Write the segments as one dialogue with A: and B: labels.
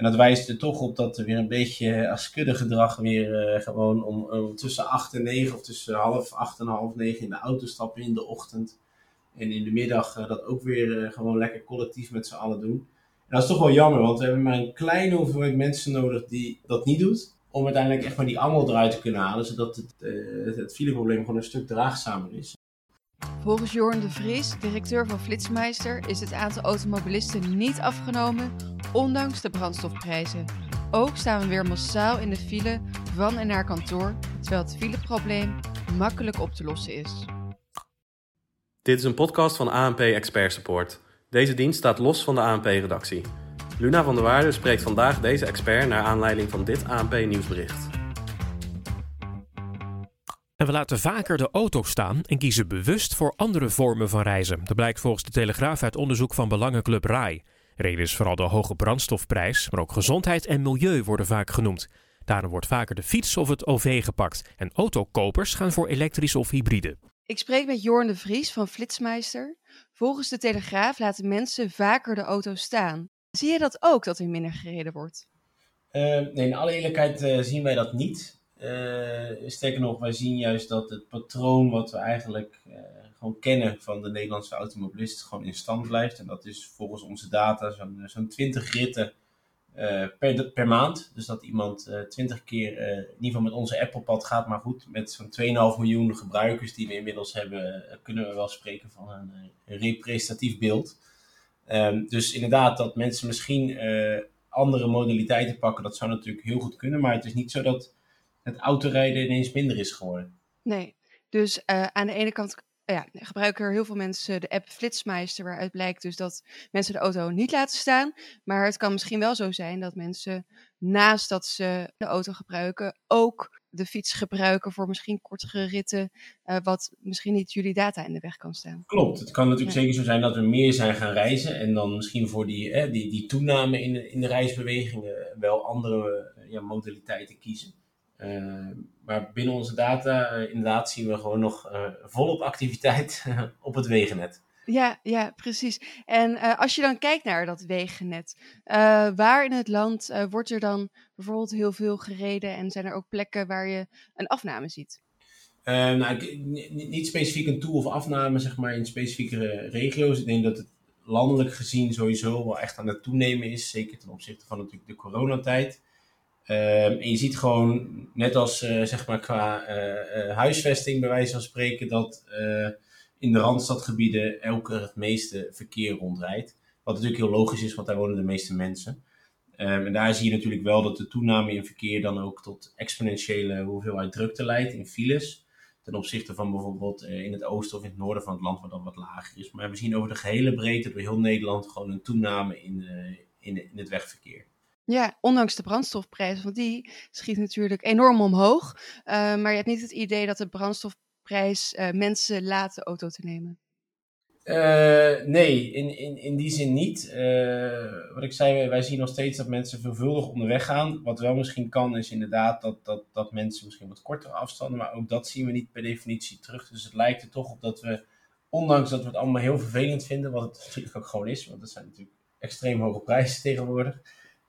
A: En dat wijst er toch op dat er weer een beetje askudde gedrag weer gewoon om, om, tussen 8 en 9 of tussen half 8 en half 9 in de auto stappen in de ochtend. En in de middag dat ook weer gewoon lekker collectief met z'n allen doen. En dat is toch wel jammer, want we hebben maar een kleine hoeveelheid mensen nodig die dat niet doet om uiteindelijk echt maar die angel eruit te kunnen halen, zodat het, het fileprobleem gewoon een stuk draagzamer is.
B: Volgens Jorn de Vries, directeur van Flitsmeister, is het aantal automobilisten niet afgenomen, ondanks de brandstofprijzen. Ook staan we weer massaal in de file van en naar kantoor, terwijl het fileprobleem makkelijk op te lossen is.
C: Dit is een podcast van ANP Expert Support. Deze dienst staat los van de ANP-redactie. Luna van der Waarde spreekt vandaag deze expert naar aanleiding van dit ANP-nieuwsbericht.
D: En we laten vaker de auto staan en kiezen bewust voor andere vormen van reizen. Dat blijkt volgens de Telegraaf uit onderzoek van Belangenclub RAI. Reden is vooral de hoge brandstofprijs, maar ook gezondheid en milieu worden vaak genoemd. Daarom wordt vaker de fiets of het OV gepakt. En autokopers gaan voor elektrisch of hybride.
B: Ik spreek met Jorn de Vries van Flitsmeister. Volgens de Telegraaf laten mensen vaker de auto staan. Zie je dat ook, dat er minder gereden wordt?
A: Uh, nee, in alle eerlijkheid uh, zien wij dat niet. Uh, sterker nog, wij zien juist dat het patroon wat we eigenlijk gewoon kennen van de Nederlandse automobilist gewoon in stand blijft. En dat is volgens onze data zo'n zo'n 20 ritten per, maand. Dus dat iemand 20 keer in ieder geval met onze Apple-pad gaat. Maar goed, met zo'n 2,5 miljoen gebruikers die we inmiddels hebben, kunnen we wel spreken van een, een representatief beeld. Um, dus inderdaad, dat mensen misschien andere modaliteiten pakken, dat zou natuurlijk heel goed kunnen. Maar het is niet zo dat het autorijden ineens minder is geworden.
B: Nee, dus uh, aan de ene kant ja, gebruiken er heel veel mensen de app Flitsmeister, waaruit blijkt dus dat mensen de auto niet laten staan. Maar het kan misschien wel zo zijn dat mensen naast dat ze de auto gebruiken, ook de fiets gebruiken voor misschien kortere ritten, uh, wat misschien niet jullie data in de weg kan staan.
A: Klopt, het kan natuurlijk zeker zo zijn dat we meer zijn gaan reizen en dan misschien voor die, eh, die, die toename in de, in de reisbewegingen wel andere ja, modaliteiten kiezen. Uh, maar binnen onze data, inderdaad, zien we gewoon nog volop activiteit op het wegennet.
B: Ja, ja, precies. En als je dan kijkt naar dat wegennet, waar in het land wordt er dan bijvoorbeeld heel veel gereden en zijn er ook plekken waar je een afname ziet?
A: nou, niet specifiek een toe- of afname zeg maar, in specifieke regio's. Ik denk dat het landelijk gezien sowieso wel echt aan het toenemen is, zeker ten opzichte van natuurlijk de coronatijd. En je ziet gewoon, net als zeg maar qua huisvesting bij wijze van spreken, dat in de randstadgebieden elke het meeste verkeer rondrijdt. Wat natuurlijk heel logisch is, want daar wonen de meeste mensen. Um, en daar zie je natuurlijk wel dat de toename in verkeer dan ook tot exponentiële hoeveelheid drukte leidt in files. Ten opzichte van bijvoorbeeld in het oosten of in het noorden van het land, waar dat wat lager is. Maar we zien over de gehele breedte door heel Nederland gewoon een toename in, in, in het wegverkeer.
B: Ja, ondanks de brandstofprijzen, want die schiet natuurlijk enorm omhoog. Uh, maar je hebt niet het idee dat de brandstof prijs uh, mensen laten auto te nemen?
A: Uh, nee, in, in, in die zin niet. Wat ik zei, wij zien nog steeds dat mensen veelvuldig onderweg gaan. Wat wel misschien kan, is inderdaad dat, dat, dat mensen misschien wat kortere afstanden, maar ook dat zien we niet per definitie terug. Dus het lijkt er toch op dat we, ondanks dat we het allemaal heel vervelend vinden, wat het natuurlijk ook gewoon is, want dat zijn natuurlijk extreem hoge prijzen tegenwoordig,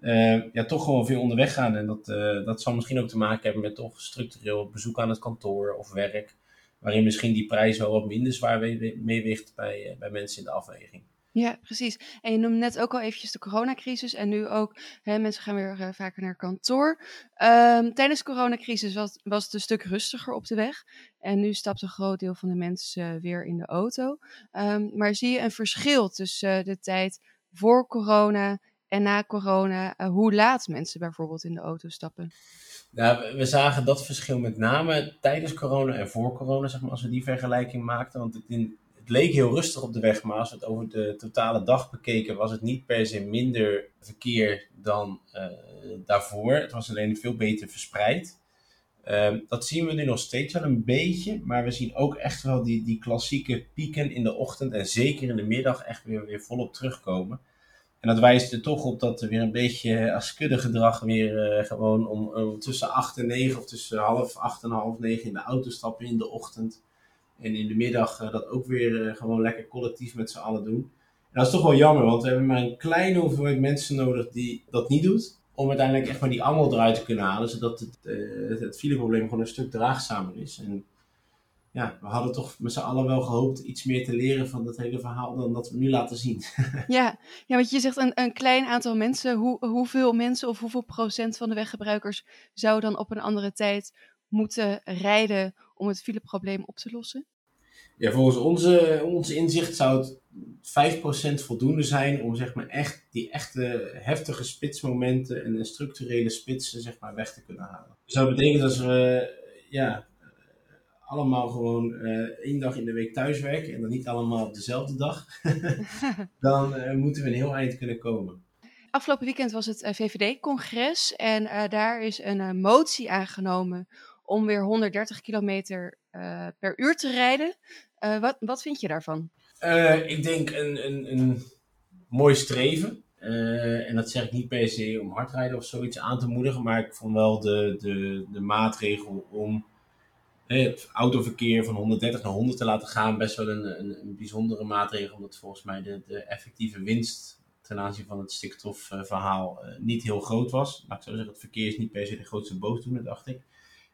A: uh, ja, toch gewoon veel onderweg gaan. En dat, dat zal misschien ook te maken hebben met toch structureel bezoek aan het kantoor of werk waarin misschien die prijs wel wat minder zwaar meeweegt bij, eh, bij mensen in de afweging.
B: Ja, precies. En je noemde net ook al eventjes de coronacrisis en nu ook, hè, mensen gaan weer vaker naar kantoor. Um, tijdens de coronacrisis was, was het een stuk rustiger op de weg en nu stapt een groot deel van de mensen weer in de auto. Um, maar zie je een verschil tussen de tijd voor corona en na corona, hoe laat mensen bijvoorbeeld in de auto stappen?
A: Nou, we zagen dat verschil met name tijdens corona en voor corona, zeg maar, als we die vergelijking maakten. Want het, leek heel rustig op de weg, maar als we het over de totale dag bekeken, was het niet per se minder verkeer dan uh, daarvoor. Het was alleen veel beter verspreid. Uh, dat zien we nu nog steeds wel een beetje, maar we zien ook echt wel die, die klassieke pieken in de ochtend en zeker in de middag echt weer, weer volop terugkomen. En dat wijst er toch op dat er weer een beetje als gedrag weer uh, gewoon om, tussen 8 en 9 of tussen half 8 en half 9 in de auto stappen in de ochtend. En in de middag uh, dat ook weer uh, gewoon lekker collectief met z'n allen doen. En dat is toch wel jammer, want we hebben maar een kleine hoeveelheid mensen nodig die dat niet doet. om uiteindelijk echt maar die angel eruit te kunnen halen, zodat het, het fileprobleem gewoon een stuk draagzamer is. En ja, we hadden toch met z'n allen wel gehoopt iets meer te leren van dat hele verhaal dan dat we nu laten zien.
B: ja, ja, want je zegt een, een klein aantal mensen. Hoe, hoeveel mensen of hoeveel procent van de weggebruikers zou dan op een andere tijd moeten rijden om het fileprobleem op te lossen?
A: Ja, volgens onze, onze inzicht zou het 5% voldoende zijn om zeg maar echt die echte heftige spitsmomenten en structurele spitsen zeg maar weg te kunnen halen. Dus dat betekent dat we ja, allemaal gewoon uh, één dag in de week thuiswerken en dan niet allemaal op dezelfde dag, dan uh, moeten we een heel eind kunnen komen.
B: Afgelopen weekend was het uh, VVD-congres en daar is een motie aangenomen om weer 130 kilometer per uur te rijden. wat, wat vind je daarvan?
A: ik denk een, een, een mooi streven. en dat zeg ik niet per se om hardrijden of zoiets aan te moedigen, maar ik vond wel de, de, de maatregel om het autoverkeer van 130 naar 100 te laten gaan best wel een, een, bijzondere maatregel. Omdat volgens mij de, de, effectieve winst ten aanzien van het stikstofverhaal uh, niet heel groot was. Laat ik zo zeggen, het verkeer is niet per se de grootste boosdoener, dacht ik.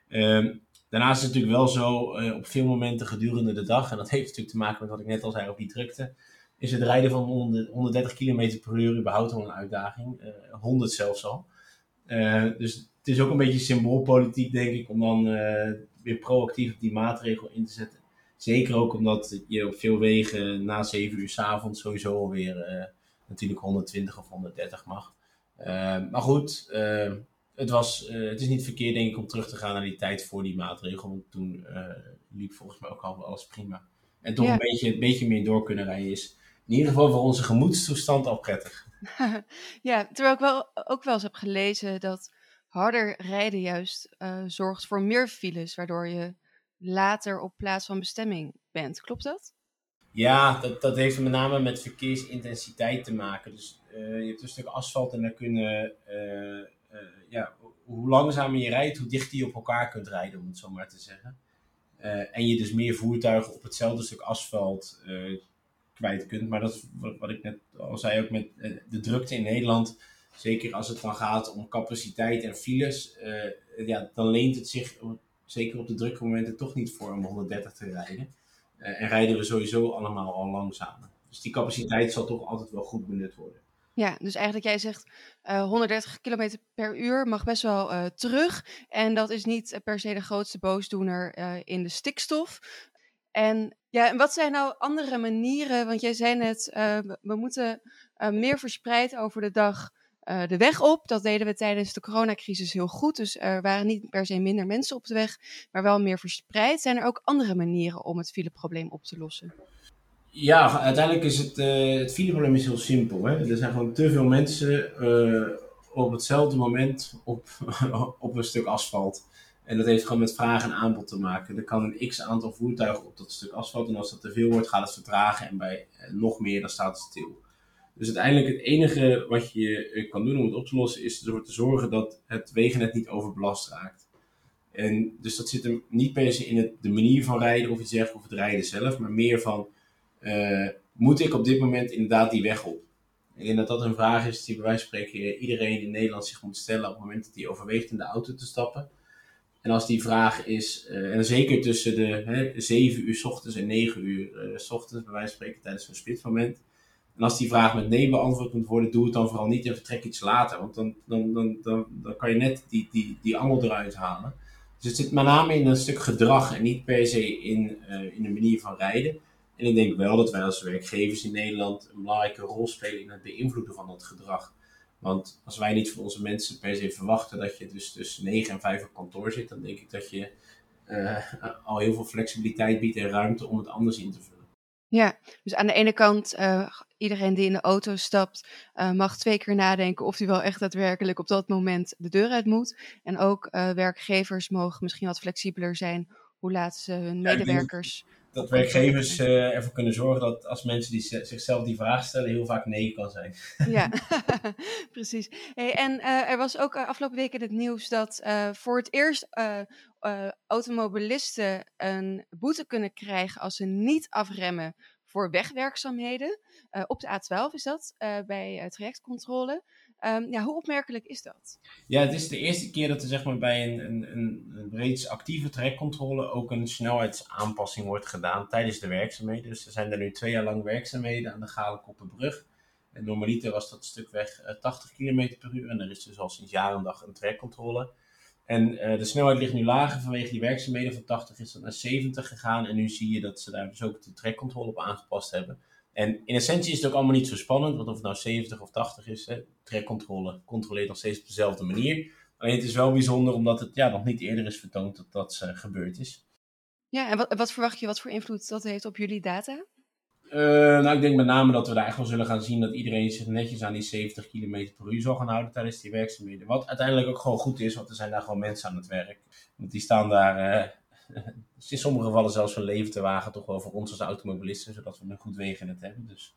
A: Um, daarnaast is het natuurlijk wel zo, uh, op veel momenten gedurende de dag, en dat heeft natuurlijk te maken met wat ik net al zei over die drukte, is het rijden van 100, 130 km per uur überhaupt al een uitdaging. Uh, eh, 100 zelfs al. dus het is ook een beetje symboolpolitiek, denk ik, om dan weer proactief op die maatregel in te zetten. Zeker ook omdat je op veel wegen na 7 uur s avonds sowieso alweer uh, natuurlijk 120 of 130 mag. Uh, maar goed, uh, het, was, het is niet verkeerd denk ik om terug te gaan naar die tijd voor die maatregel. Want toen liep volgens mij ook al alles prima. En toch een, beetje, een beetje meer door kunnen rijden is in ieder geval voor onze gemoedstoestand al prettig.
B: ja, terwijl ik wel, ook wel eens heb gelezen dat harder rijden juist uh, zorgt voor meer files, waardoor je later op plaats van bestemming bent. Klopt dat?
A: Ja, dat, dat heeft met name met verkeersintensiteit te maken. Dus uh, je hebt een stuk asfalt en dan kunnen, uh, ja, hoe langzamer je rijdt, hoe dichter je op elkaar kunt rijden, om het zo maar te zeggen. en je dus meer voertuigen op hetzelfde stuk asfalt kwijt kunt. Maar dat is wat ik net al zei, ook met de drukte in Nederland zeker als het dan gaat om capaciteit en files, uh, ja, dan leent het zich zeker op de drukke momenten toch niet voor om 130 te rijden. Uh, en rijden we sowieso allemaal al langzamer. Dus die capaciteit zal toch altijd wel goed benut worden.
B: Ja, dus eigenlijk jij zegt uh, 130 km per uur mag best wel terug. En dat is niet per se de grootste boosdoener in de stikstof. En ja, en wat zijn nou andere manieren? Want jij zei net, we moeten meer verspreid over de dag uh, de weg op. Dat deden we tijdens de coronacrisis heel goed. Dus er waren niet per se minder mensen op de weg, maar wel meer verspreid. Zijn er ook andere manieren om het fileprobleem op te lossen?
A: Ja, uiteindelijk is het, uh, het fileprobleem is heel simpel. Hè? Er zijn gewoon te veel mensen uh, op hetzelfde moment op, op een stuk asfalt. En dat heeft gewoon met vraag en aanbod te maken. Er kan een x aantal voertuigen op dat stuk asfalt. En als dat te veel wordt, gaat het vertragen. En bij nog meer, dan staat het stil. Dus uiteindelijk het enige wat je eh, kan doen om het op te lossen is ervoor te zorgen dat het wegennet niet overbelast raakt. En dus dat zit hem niet per se in het, de manier van rijden of iets dergelijks of het rijden zelf, maar meer van uh, moet ik op dit moment inderdaad die weg op? Ik denk dat dat een vraag is die bij wijze van spreken iedereen in Nederland zich moet stellen op het moment dat hij overweegt in de auto te stappen. En als die vraag is, uh, en zeker tussen de hè, 7 uur s ochtends en 9 uur s ochtends, bij wijze van spreken tijdens zo'n spitsmoment, en als die vraag met nee beantwoord moet worden, doe het dan vooral niet en vertrek iets later. Want dan, dan, dan, dan, dan kan je net die, die, die angel eruit halen. Dus het zit met name in een stuk gedrag en niet per se in, uh, in een manier van rijden. En ik denk wel dat wij als werkgevers in Nederland een belangrijke rol spelen in het beïnvloeden van dat gedrag. Want als wij niet van onze mensen per se verwachten dat je dus tussen 9 en 5 op kantoor zit, dan denk ik dat je uh, al heel veel flexibiliteit biedt en ruimte om het anders in te vullen.
B: Ja, dus aan de ene kant, uh, iedereen die in de auto stapt, uh, mag twee keer nadenken of hij wel echt daadwerkelijk op dat moment de deur uit moet. En ook uh, werkgevers mogen misschien wat flexibeler zijn hoe laat ze hun medewerkers.
A: Ja, dat werkgevers ervoor kunnen zorgen dat als mensen die zichzelf die vraag stellen, heel vaak nee kan zijn.
B: Ja, precies. Hey, en er was ook afgelopen week in het nieuws dat voor het eerst uh, automobilisten een boete kunnen krijgen als ze niet afremmen voor wegwerkzaamheden. Uh, op de A12 is dat, uh, bij trajectcontrole. Ehm, ja, hoe opmerkelijk is dat?
A: Ja, het is de eerste keer dat er zeg maar, bij een, een, een, reeds actieve trekcontrole ook een snelheidsaanpassing wordt gedaan tijdens de werkzaamheden. Dus er zijn er nu twee jaar lang werkzaamheden aan de Galenkoppenbrug. En normaliter was dat stuk 80 km per uur en er is dus al sinds jaren dag een trekcontrole. En uh, de snelheid ligt nu lager vanwege die werkzaamheden. Van 80 is dat naar 70 gegaan. En nu zie je dat ze daar dus ook de trekcontrole op aangepast hebben. En in essentie is het ook allemaal niet zo spannend, want of het nou 70 of 80 is, hè, trekcontrole controleert nog steeds op dezelfde manier. Alleen het is wel bijzonder omdat het ja, nog niet eerder is vertoond dat dat uh, gebeurd is.
B: Ja, en wat, wat, verwacht je wat voor invloed dat heeft op jullie data?
A: Uh, nou, ik denk met name dat we daar echt wel zullen gaan zien dat iedereen zich netjes aan die 70 km per uur zal gaan houden tijdens die werkzaamheden. Wat uiteindelijk ook gewoon goed is, want er zijn daar gewoon mensen aan het werk. Want die staan daar uh, in sommige gevallen zelfs hun leven te wagen, toch wel voor ons als automobilisten, zodat we een goed wegen het hebben. Dus,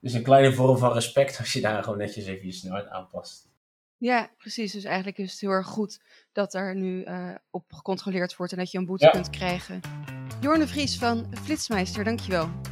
A: dus een kleine vorm van respect als je daar gewoon netjes even je snelheid aanpast.
B: Ja, precies. Dus eigenlijk is het heel erg goed dat er nu uh, op gecontroleerd wordt en dat je een boete kunt krijgen. Jorne Vries van Flitsmeister, dankjewel.